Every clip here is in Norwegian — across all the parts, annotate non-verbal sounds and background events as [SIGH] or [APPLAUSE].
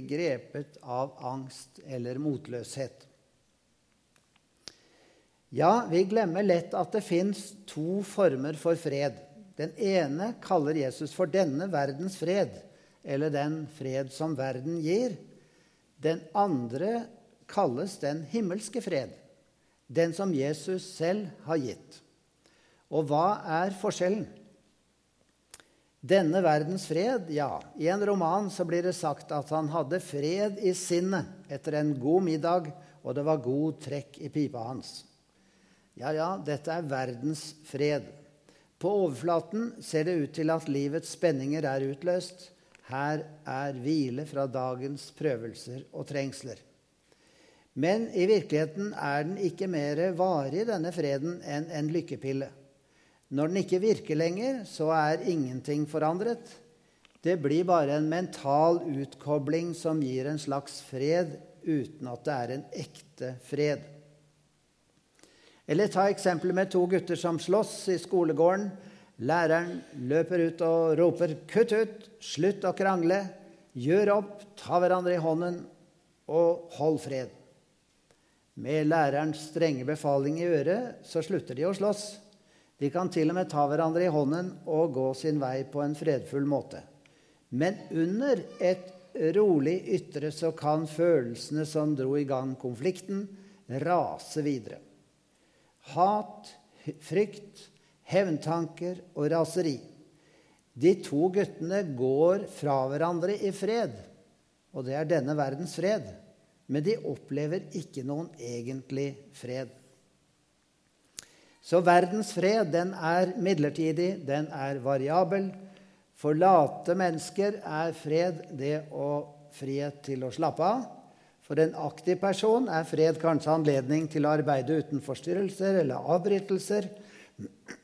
grepet av angst eller motløshet. Ja, vi glemmer lett at det fins to former for fred. Den ene kaller Jesus for denne verdens fred, eller den fred som verden gir. Den andre kalles den himmelske fred, den som Jesus selv har gitt. Og hva er forskjellen? Denne verdens fred, ja, i en roman så blir det sagt at han hadde fred i sinnet etter en god middag, og det var god trekk i pipa hans. Ja, ja, dette er verdens fred. På overflaten ser det ut til at livets spenninger er utløst. Her er hvile fra dagens prøvelser og trengsler. Men i virkeligheten er den ikke mer varig, denne freden, enn en lykkepille. Når den ikke virker lenger, så er ingenting forandret. Det blir bare en mental utkobling som gir en slags fred uten at det er en ekte fred. Eller ta eksempelet med to gutter som slåss i skolegården. Læreren løper ut og roper 'kutt ut', 'slutt å krangle', 'gjør opp', 'ta hverandre i hånden' og 'hold fred'. Med lærerens strenge befaling i øret så slutter de å slåss. De kan til og med ta hverandre i hånden og gå sin vei på en fredfull måte. Men under et rolig ytre så kan følelsene som dro i gang konflikten, rase videre. Hat, frykt, hevntanker og raseri. De to guttene går fra hverandre i fred, og det er denne verdens fred. Men de opplever ikke noen egentlig fred. Så verdens fred den er midlertidig, den er variabel. For late mennesker er fred det å frihet til å slappe av. For en aktiv person er fred kanskje anledning til å arbeide uten forstyrrelser eller avbrytelser.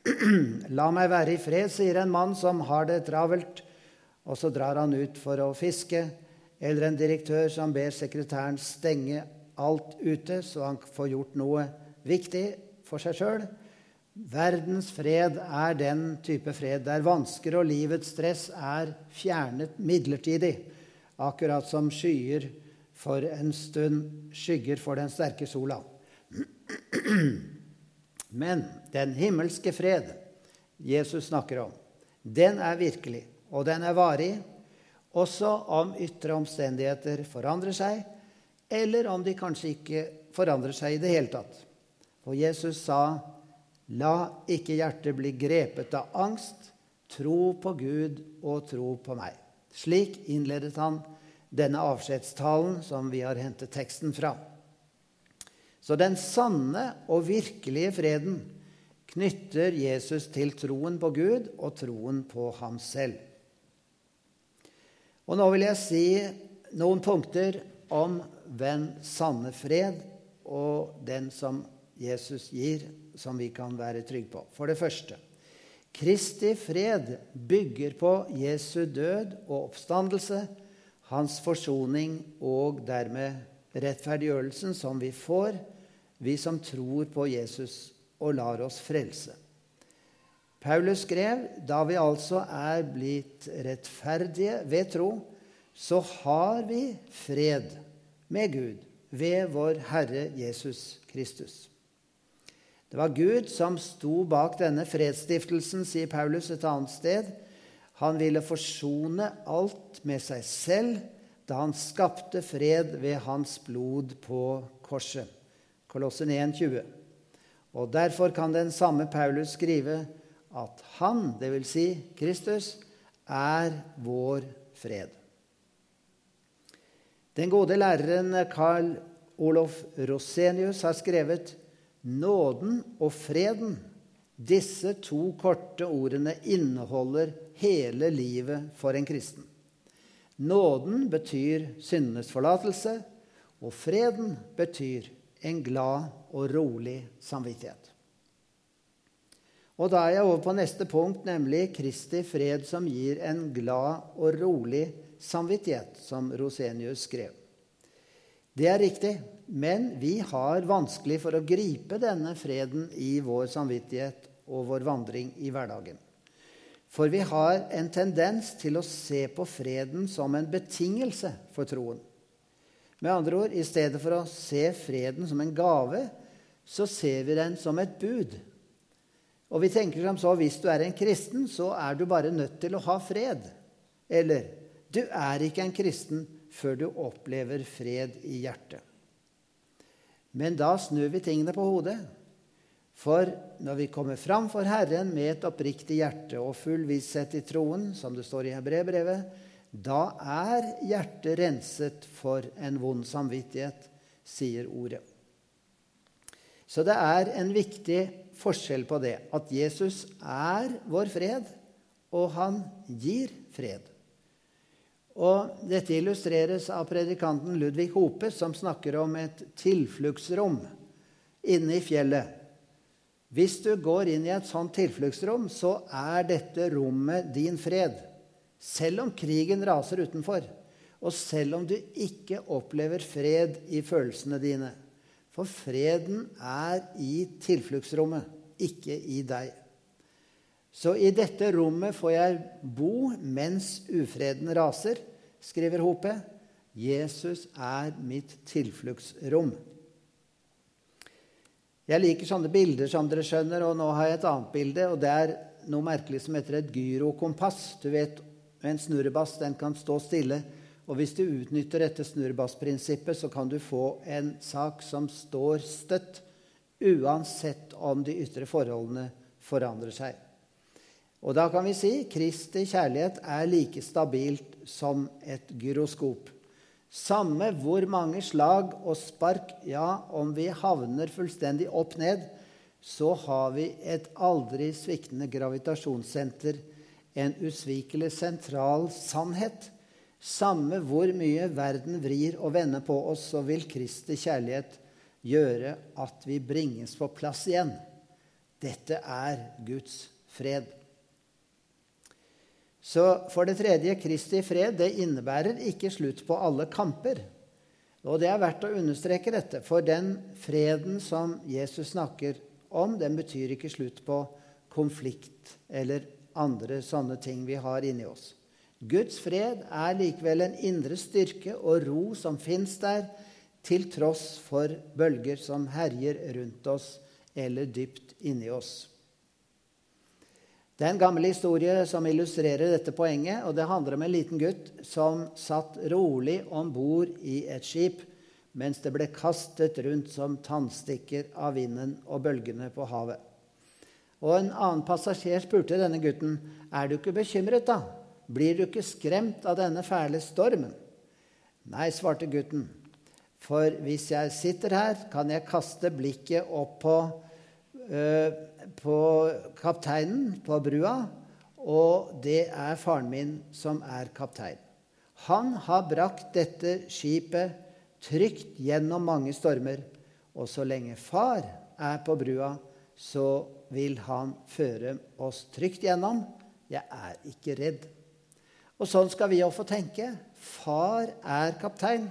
[CLEARS THROAT] La meg være i fred, sier en mann som har det travelt, og så drar han ut for å fiske. Eller en direktør som ber sekretæren stenge alt ute, så han får gjort noe viktig for seg sjøl. Verdens fred er den type fred der vansker og livets stress er fjernet midlertidig, akkurat som skyer for en stund skygger for den sterke sola. Men den himmelske fred Jesus snakker om, den er virkelig, og den er varig, også om ytre omstendigheter forandrer seg, eller om de kanskje ikke forandrer seg i det hele tatt. For Jesus sa La ikke hjertet bli grepet av angst. Tro på Gud og tro på meg. Slik innledet han denne avskjedstalen som vi har hentet teksten fra. Så den sanne og virkelige freden knytter Jesus til troen på Gud og troen på ham selv. Og nå vil jeg si noen punkter om den sanne fred og den som Jesus gir som vi kan være trygge på. For det første Kristi fred bygger på Jesu død og oppstandelse, hans forsoning og dermed rettferdiggjørelsen som vi får, vi som tror på Jesus og lar oss frelse. Paulus skrev da vi altså er blitt rettferdige ved tro, så har vi fred med Gud ved vår Herre Jesus Kristus. Det var Gud som sto bak denne fredsstiftelsen, sier Paulus et annet sted. Han ville forsone alt med seg selv da han skapte fred ved hans blod på korset. Kolossen 1,20. Og derfor kan den samme Paulus skrive at han, dvs. Si Kristus, er vår fred. Den gode læreren Carl Olof Rosenius har skrevet Nåden og freden, disse to korte ordene inneholder hele livet for en kristen. Nåden betyr syndenes forlatelse, og freden betyr en glad og rolig samvittighet. Og Da er jeg over på neste punkt, nemlig Kristi fred som gir en glad og rolig samvittighet, som Rosenius skrev. Det er riktig. Men vi har vanskelig for å gripe denne freden i vår samvittighet og vår vandring i hverdagen. For vi har en tendens til å se på freden som en betingelse for troen. Med andre ord, i stedet for å se freden som en gave, så ser vi den som et bud. Og vi tenker som så hvis du er en kristen, så er du bare nødt til å ha fred. Eller du er ikke en kristen før du opplever fred i hjertet. Men da snur vi tingene på hodet. For når vi kommer fram for Herren med et oppriktig hjerte og full visshet i troen, som det står i Hebrebrevet, da er hjertet renset for en vond samvittighet, sier ordet. Så det er en viktig forskjell på det at Jesus er vår fred, og han gir fred. Og Dette illustreres av predikanten Ludvig Hope, som snakker om et tilfluktsrom inne i fjellet. Hvis du går inn i et sånt tilfluktsrom, så er dette rommet din fred. Selv om krigen raser utenfor, og selv om du ikke opplever fred i følelsene dine. For freden er i tilfluktsrommet, ikke i deg. Så i dette rommet får jeg bo mens ufreden raser, skriver Hope. Jesus er mitt tilfluktsrom. Jeg liker sånne bilder, som dere skjønner, og nå har jeg et annet bilde. og Det er noe merkelig som heter et gyrokompass. Du vet, En snurrebass den kan stå stille. Og hvis du utnytter dette snurrebassprinsippet, så kan du få en sak som står støtt, uansett om de ytre forholdene forandrer seg. Og da kan vi si Kristi kjærlighet er like stabilt som et gyroskop. Samme hvor mange slag og spark, ja, om vi havner fullstendig opp ned, så har vi et aldri sviktende gravitasjonssenter, en usvikelig sentral sannhet. Samme hvor mye verden vrir og vender på oss, så vil Kristi kjærlighet gjøre at vi bringes på plass igjen. Dette er Guds fred. Så for det tredje, Kristi fred det innebærer ikke slutt på alle kamper. Og det er verdt å understreke dette, for den freden som Jesus snakker om, den betyr ikke slutt på konflikt eller andre sånne ting vi har inni oss. Guds fred er likevel en indre styrke og ro som fins der, til tross for bølger som herjer rundt oss eller dypt inni oss. Det er en gammel historie som illustrerer dette poenget. og Det handler om en liten gutt som satt rolig om bord i et skip mens det ble kastet rundt som tannstikker av vinden og bølgene på havet. Og En annen passasjer spurte denne gutten er du ikke bekymret. da? Blir du ikke skremt av denne fæle stormen? Nei, svarte gutten. For hvis jeg sitter her, kan jeg kaste blikket opp på øh, på kapteinen på brua, og det er faren min som er kaptein. Han har brakt dette skipet trygt gjennom mange stormer, og så lenge far er på brua, så vil han føre oss trygt gjennom. Jeg er ikke redd. Og sånn skal vi også få tenke. Far er kaptein.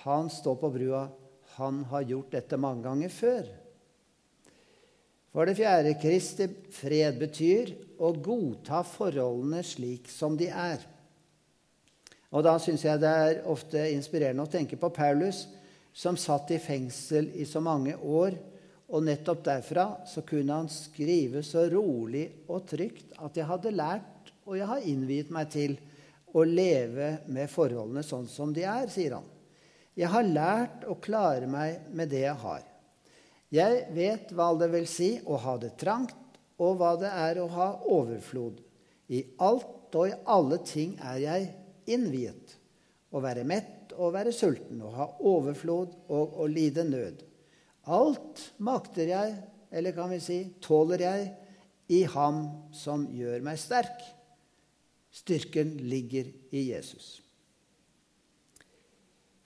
Han står på brua. Han har gjort dette mange ganger før. For det fjerde Kristi fred betyr å godta forholdene slik som de er. Og Da syns jeg det er ofte inspirerende å tenke på Paulus, som satt i fengsel i så mange år. Og nettopp derfra så kunne han skrive så rolig og trygt at jeg hadde lært, og jeg har innviet meg til, å leve med forholdene sånn som de er, sier han. Jeg har lært å klare meg med det jeg har. Jeg vet hva det vil si å ha det trangt, og hva det er å ha overflod. I alt og i alle ting er jeg innviet. Å være mett og være sulten, å ha overflod og å lide nød. Alt makter jeg, eller kan vi si tåler jeg, i Ham som gjør meg sterk. Styrken ligger i Jesus.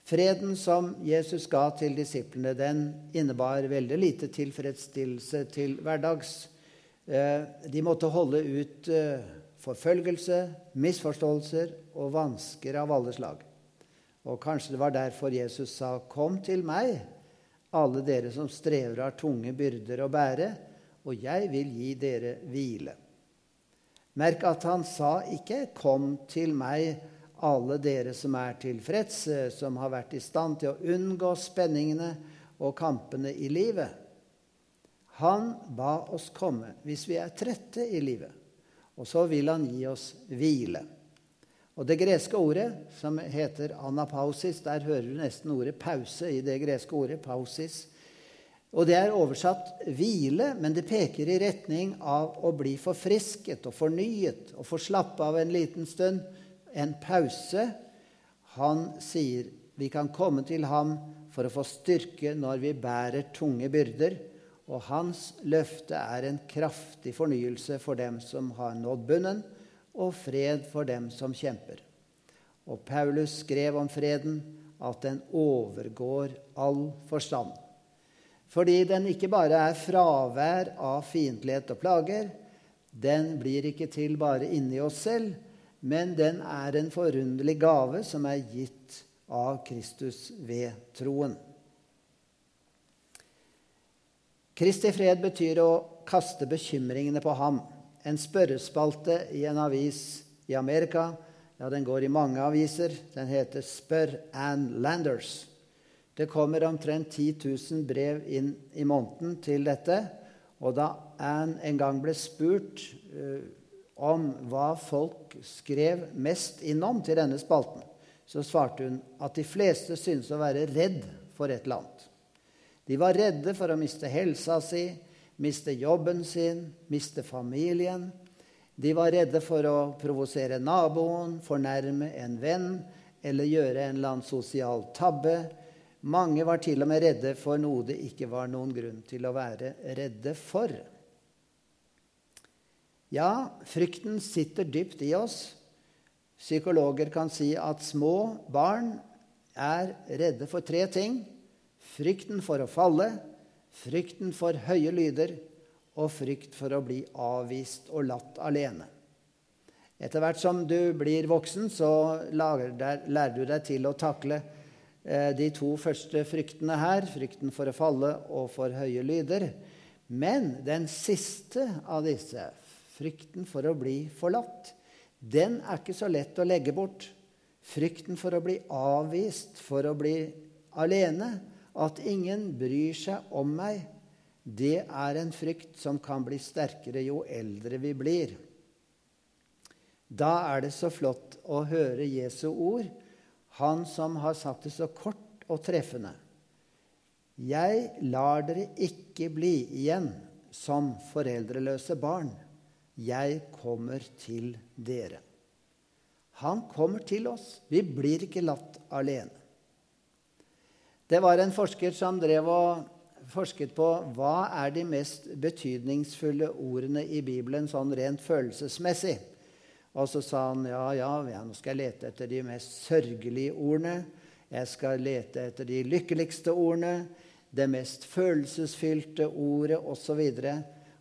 Freden som Jesus ga til disiplene, den innebar veldig lite tilfredsstillelse til hverdags. Eh, de måtte holde ut eh, forfølgelse, misforståelser og vansker av alle slag. Og kanskje det var derfor Jesus sa, 'Kom til meg, alle dere som strever og har tunge byrder å bære, og jeg vil gi dere hvile'. Merk at han sa ikke 'Kom til meg, alle dere som er tilfreds, som har vært i stand til å unngå spenningene og kampene i livet'. Han ba oss komme hvis vi er trette i livet, og så vil han gi oss hvile. Og Det greske ordet, som heter anapausis, der hører du nesten ordet pause i det greske ordet. pausis. Og Det er oversatt hvile, men det peker i retning av å bli forfrisket og fornyet og få slappe av en liten stund. En pause. Han sier vi kan komme til ham for å få styrke når vi bærer tunge byrder. Og hans løfte er en kraftig fornyelse for dem som har nådd bunnen og fred for dem som kjemper. Og Paulus skrev om freden at den overgår all forstand. Fordi den ikke bare er fravær av fiendtlighet og plager, den blir ikke til bare inni oss selv, men den er en forunderlig gave som er gitt av Kristus ved troen. Kristi fred betyr å kaste bekymringene på ham. En spørrespalte i en avis i Amerika. Ja, den går i mange aviser. Den heter Spør Ann Landers. Det kommer omtrent 10 000 brev inn i måneden til dette. Og da Ann en gang ble spurt uh, om hva folk skrev mest innom til denne spalten, så svarte hun at de fleste syntes å være redd for et eller annet. De var redde for å miste helsa si, miste jobben sin, miste familien. De var redde for å provosere naboen, fornærme en venn eller gjøre en eller annen sosial tabbe. Mange var til og med redde for noe det ikke var noen grunn til å være redde for. Ja, frykten sitter dypt i oss. Psykologer kan si at små barn er redde for tre ting. Frykten for å falle, frykten for høye lyder og frykt for å bli avvist og latt alene. Etter hvert som du blir voksen, så lærer du deg til å takle eh, de to første fryktene her, frykten for å falle og for høye lyder. Men den siste av disse, frykten for å bli forlatt, den er ikke så lett å legge bort. Frykten for å bli avvist, for å bli alene, at ingen bryr seg om meg, det er en frykt som kan bli sterkere jo eldre vi blir. Da er det så flott å høre Jesu ord, han som har sagt det så kort og treffende. Jeg lar dere ikke bli igjen som foreldreløse barn. Jeg kommer til dere. Han kommer til oss. Vi blir ikke latt alene. Det var en forsker som drev og forsket på hva er de mest betydningsfulle ordene i Bibelen sånn rent følelsesmessig. Og så sa han ja, ja, ja, nå skal jeg lete etter de mest sørgelige ordene. Jeg skal lete etter de lykkeligste ordene, det mest følelsesfylte ordet osv.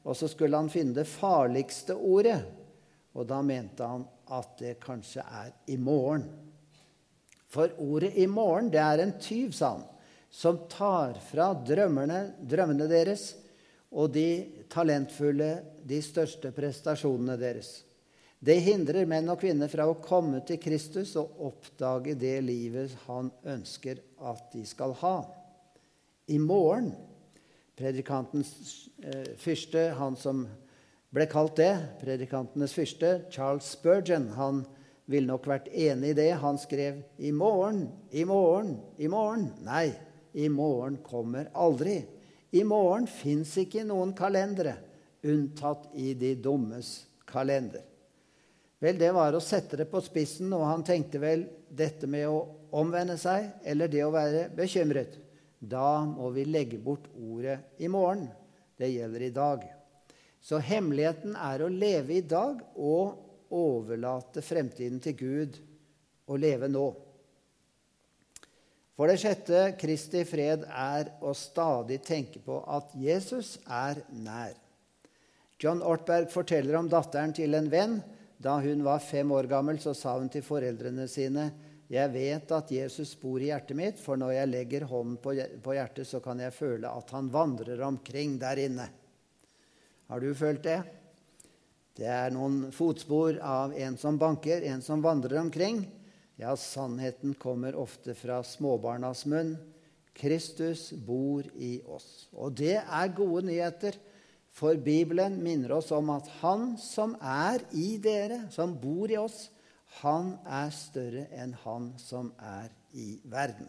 Og så skulle han finne det farligste ordet. Og da mente han at det kanskje er 'i morgen'. For ordet 'i morgen' det er en tyv, sa han som tar fra drømmene, drømmene deres og de talentfulle de største prestasjonene deres. Det hindrer menn og kvinner fra å komme til Kristus og oppdage det livet han ønsker at de skal ha. I morgen Predikantens eh, fyrste, han som ble kalt det, predikantenes fyrste, Charles Spurgeon, han ville nok vært enig i det. Han skrev 'I morgen, i morgen, i morgen'. Nei, i morgen kommer aldri. I morgen fins ikke noen kalendere, unntatt i de dummes kalender. Vel, det var å sette det på spissen, og han tenkte vel dette med å omvende seg eller det å være bekymret. Da må vi legge bort ordet 'i morgen'. Det gjelder i dag. Så hemmeligheten er å leve i dag og overlate fremtiden til Gud og leve nå. For det sjette, Kristi fred er å stadig tenke på at Jesus er nær. John Ortberg forteller om datteren til en venn. Da hun var fem år gammel, så sa hun til foreldrene sine jeg vet at Jesus bor i hjertet mitt, for når jeg legger hånden på hjertet, så kan jeg føle at han vandrer omkring der inne. Har du følt det? Det er noen fotspor av en som banker, en som vandrer omkring. Ja, sannheten kommer ofte fra småbarnas munn. Kristus bor i oss. Og det er gode nyheter, for Bibelen minner oss om at Han som er i dere, som bor i oss, han er større enn han som er i verden.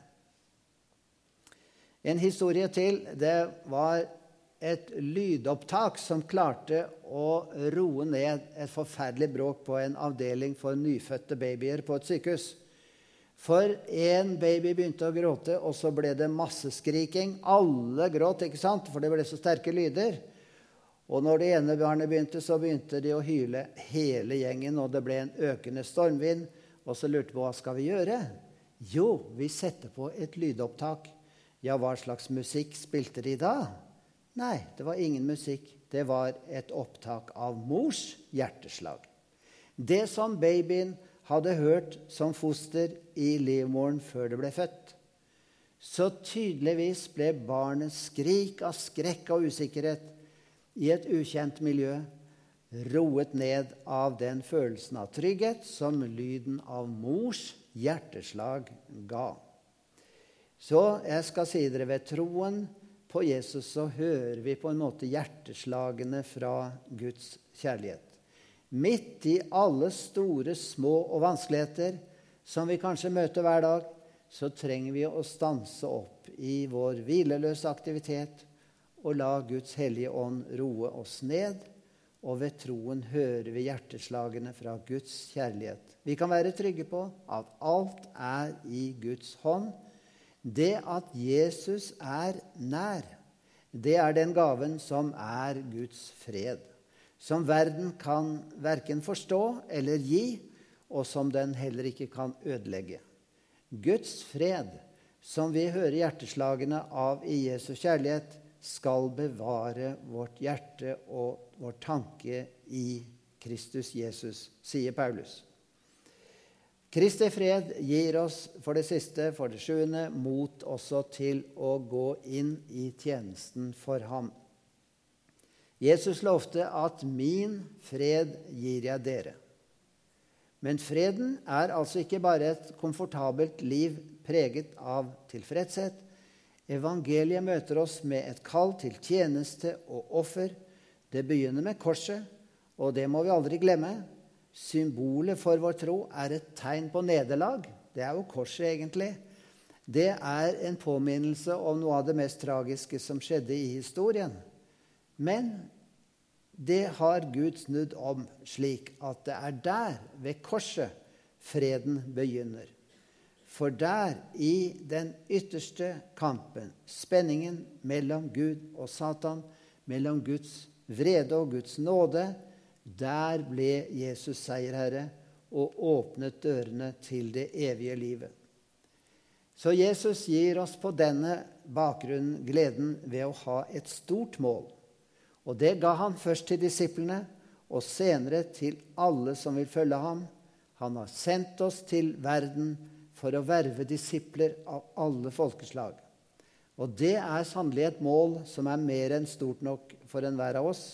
En historie til. Det var et lydopptak som klarte å roe ned et forferdelig bråk på en avdeling for nyfødte babyer på et sykehus. For en baby begynte å gråte, og så ble det masseskriking. Alle gråt, ikke sant? for det ble så sterke lyder. Og når det ene barnet begynte, så begynte de å hyle hele gjengen, og det ble en økende stormvind. Og så lurte vi hva skal vi gjøre. Jo, vi setter på et lydopptak. Ja, hva slags musikk spilte de da? Nei, det var ingen musikk. Det var et opptak av mors hjerteslag. Det som babyen hadde hørt som foster i livmoren før det ble født. Så tydeligvis ble barnets skrik av skrekk og usikkerhet i et ukjent miljø, roet ned av den følelsen av trygghet som lyden av mors hjerteslag ga. Så jeg skal si dere ved troen på Jesus så hører vi på en måte hjerteslagene fra Guds kjærlighet. Midt i alle store, små og vanskeligheter som vi kanskje møter hver dag, så trenger vi å stanse opp i vår hvileløse aktivitet og la Guds hellige ånd roe oss ned. Og ved troen hører vi hjerteslagene fra Guds kjærlighet. Vi kan være trygge på at alt er i Guds hånd. Det at Jesus er nær, det er den gaven som er Guds fred. Som verden kan verken forstå eller gi, og som den heller ikke kan ødelegge. Guds fred, som vi hører hjerteslagene av i Jesus kjærlighet, skal bevare vårt hjerte og vår tanke i Kristus Jesus, sier Paulus. Kristi fred gir oss for det siste, for det sjuende, mot også til å gå inn i tjenesten for ham. Jesus lovte at 'min fred gir jeg dere'. Men freden er altså ikke bare et komfortabelt liv preget av tilfredshet, Evangeliet møter oss med et kall til tjeneste og offer. Det begynner med korset, og det må vi aldri glemme. Symbolet for vår tro er et tegn på nederlag. Det er jo korset, egentlig. Det er en påminnelse om noe av det mest tragiske som skjedde i historien. Men det har Gud snudd om, slik at det er der, ved korset, freden begynner. For der, i den ytterste kampen, spenningen mellom Gud og Satan, mellom Guds vrede og Guds nåde, der ble Jesus seierherre og åpnet dørene til det evige livet. Så Jesus gir oss på denne bakgrunnen gleden ved å ha et stort mål. Og det ga han først til disiplene, og senere til alle som vil følge ham. Han har sendt oss til verden for å verve disipler av alle folkeslag. Og det er sannelig et mål som er mer enn stort nok for enhver av oss.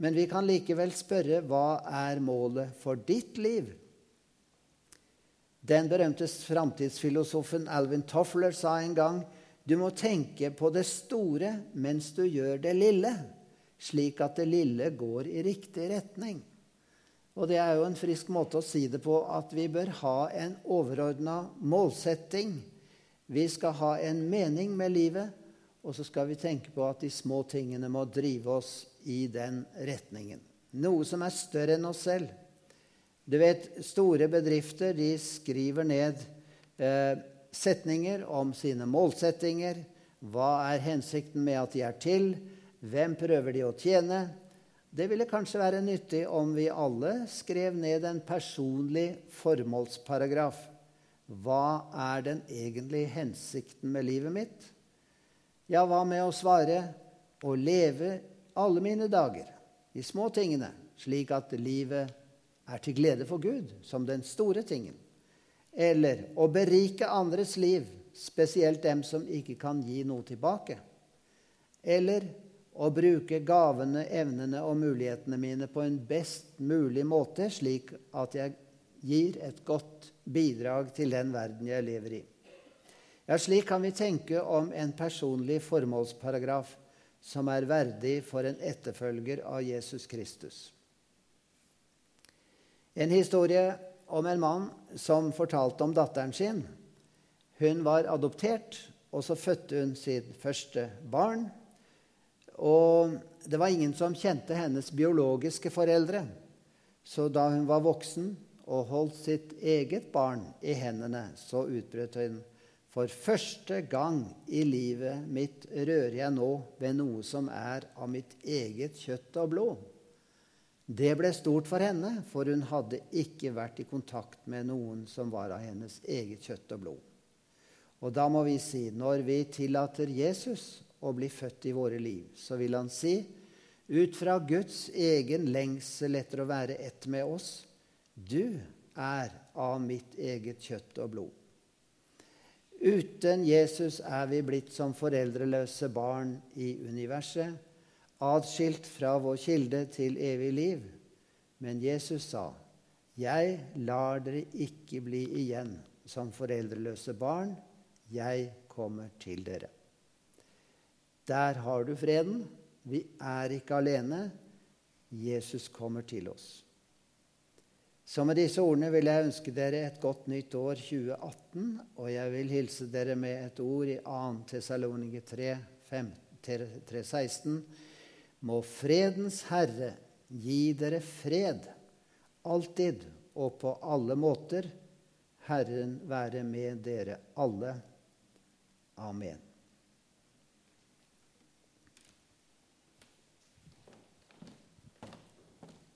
Men vi kan likevel spørre hva er målet for ditt liv? Den berømte framtidsfilosofen Alvin Toffler sa en gang du må tenke på det store mens du gjør det lille, slik at det lille går i riktig retning. Og det er jo en frisk måte å si det på at vi bør ha en overordna målsetting. Vi skal ha en mening med livet, og så skal vi tenke på at de små tingene må drive oss i den retningen. Noe som er større enn oss selv. Du vet, Store bedrifter de skriver ned eh, setninger om sine målsettinger. Hva er hensikten med at de er til? Hvem prøver de å tjene? Det ville kanskje være nyttig om vi alle skrev ned en personlig formålsparagraf. Hva er den egentlige hensikten med livet mitt? Ja, hva med å svare å leve alle mine dager, de små tingene, slik at livet er til glede for Gud, som den store tingen? Eller å berike andres liv, spesielt dem som ikke kan gi noe tilbake? Eller å bruke gavene, evnene og mulighetene mine på en best mulig måte, slik at jeg gir et godt bidrag til den verden jeg lever i. Ja, slik kan vi tenke om en personlig formålsparagraf som er verdig for en etterfølger av Jesus Kristus. En historie om en mann som fortalte om datteren sin. Hun var adoptert, og så fødte hun sitt første barn. Og det var ingen som kjente hennes biologiske foreldre. Så da hun var voksen og holdt sitt eget barn i hendene, så utbrøt hun for første gang i livet mitt rører jeg nå ved noe som er av mitt eget kjøtt og blod. Det ble stort for henne, for hun hadde ikke vært i kontakt med noen som var av hennes eget kjøtt og blod. Og da må vi si, når vi tillater Jesus å bli født i våre liv, så vil han si, ut fra Guds egen lengsel etter å være ett med oss, du er av mitt eget kjøtt og blod. Uten Jesus er vi blitt som foreldreløse barn i universet atskilt fra vår kilde til evig liv. Men Jesus sa, 'Jeg lar dere ikke bli igjen som foreldreløse barn. Jeg kommer til dere.' Der har du freden. Vi er ikke alene. Jesus kommer til oss. Så med disse ordene vil jeg ønske dere et godt nytt år 2018. Og jeg vil hilse dere med et ord i 2. Tessaloniker 3, 3, 16. Må fredens Herre gi dere fred, alltid og på alle måter. Herren være med dere alle. Amen.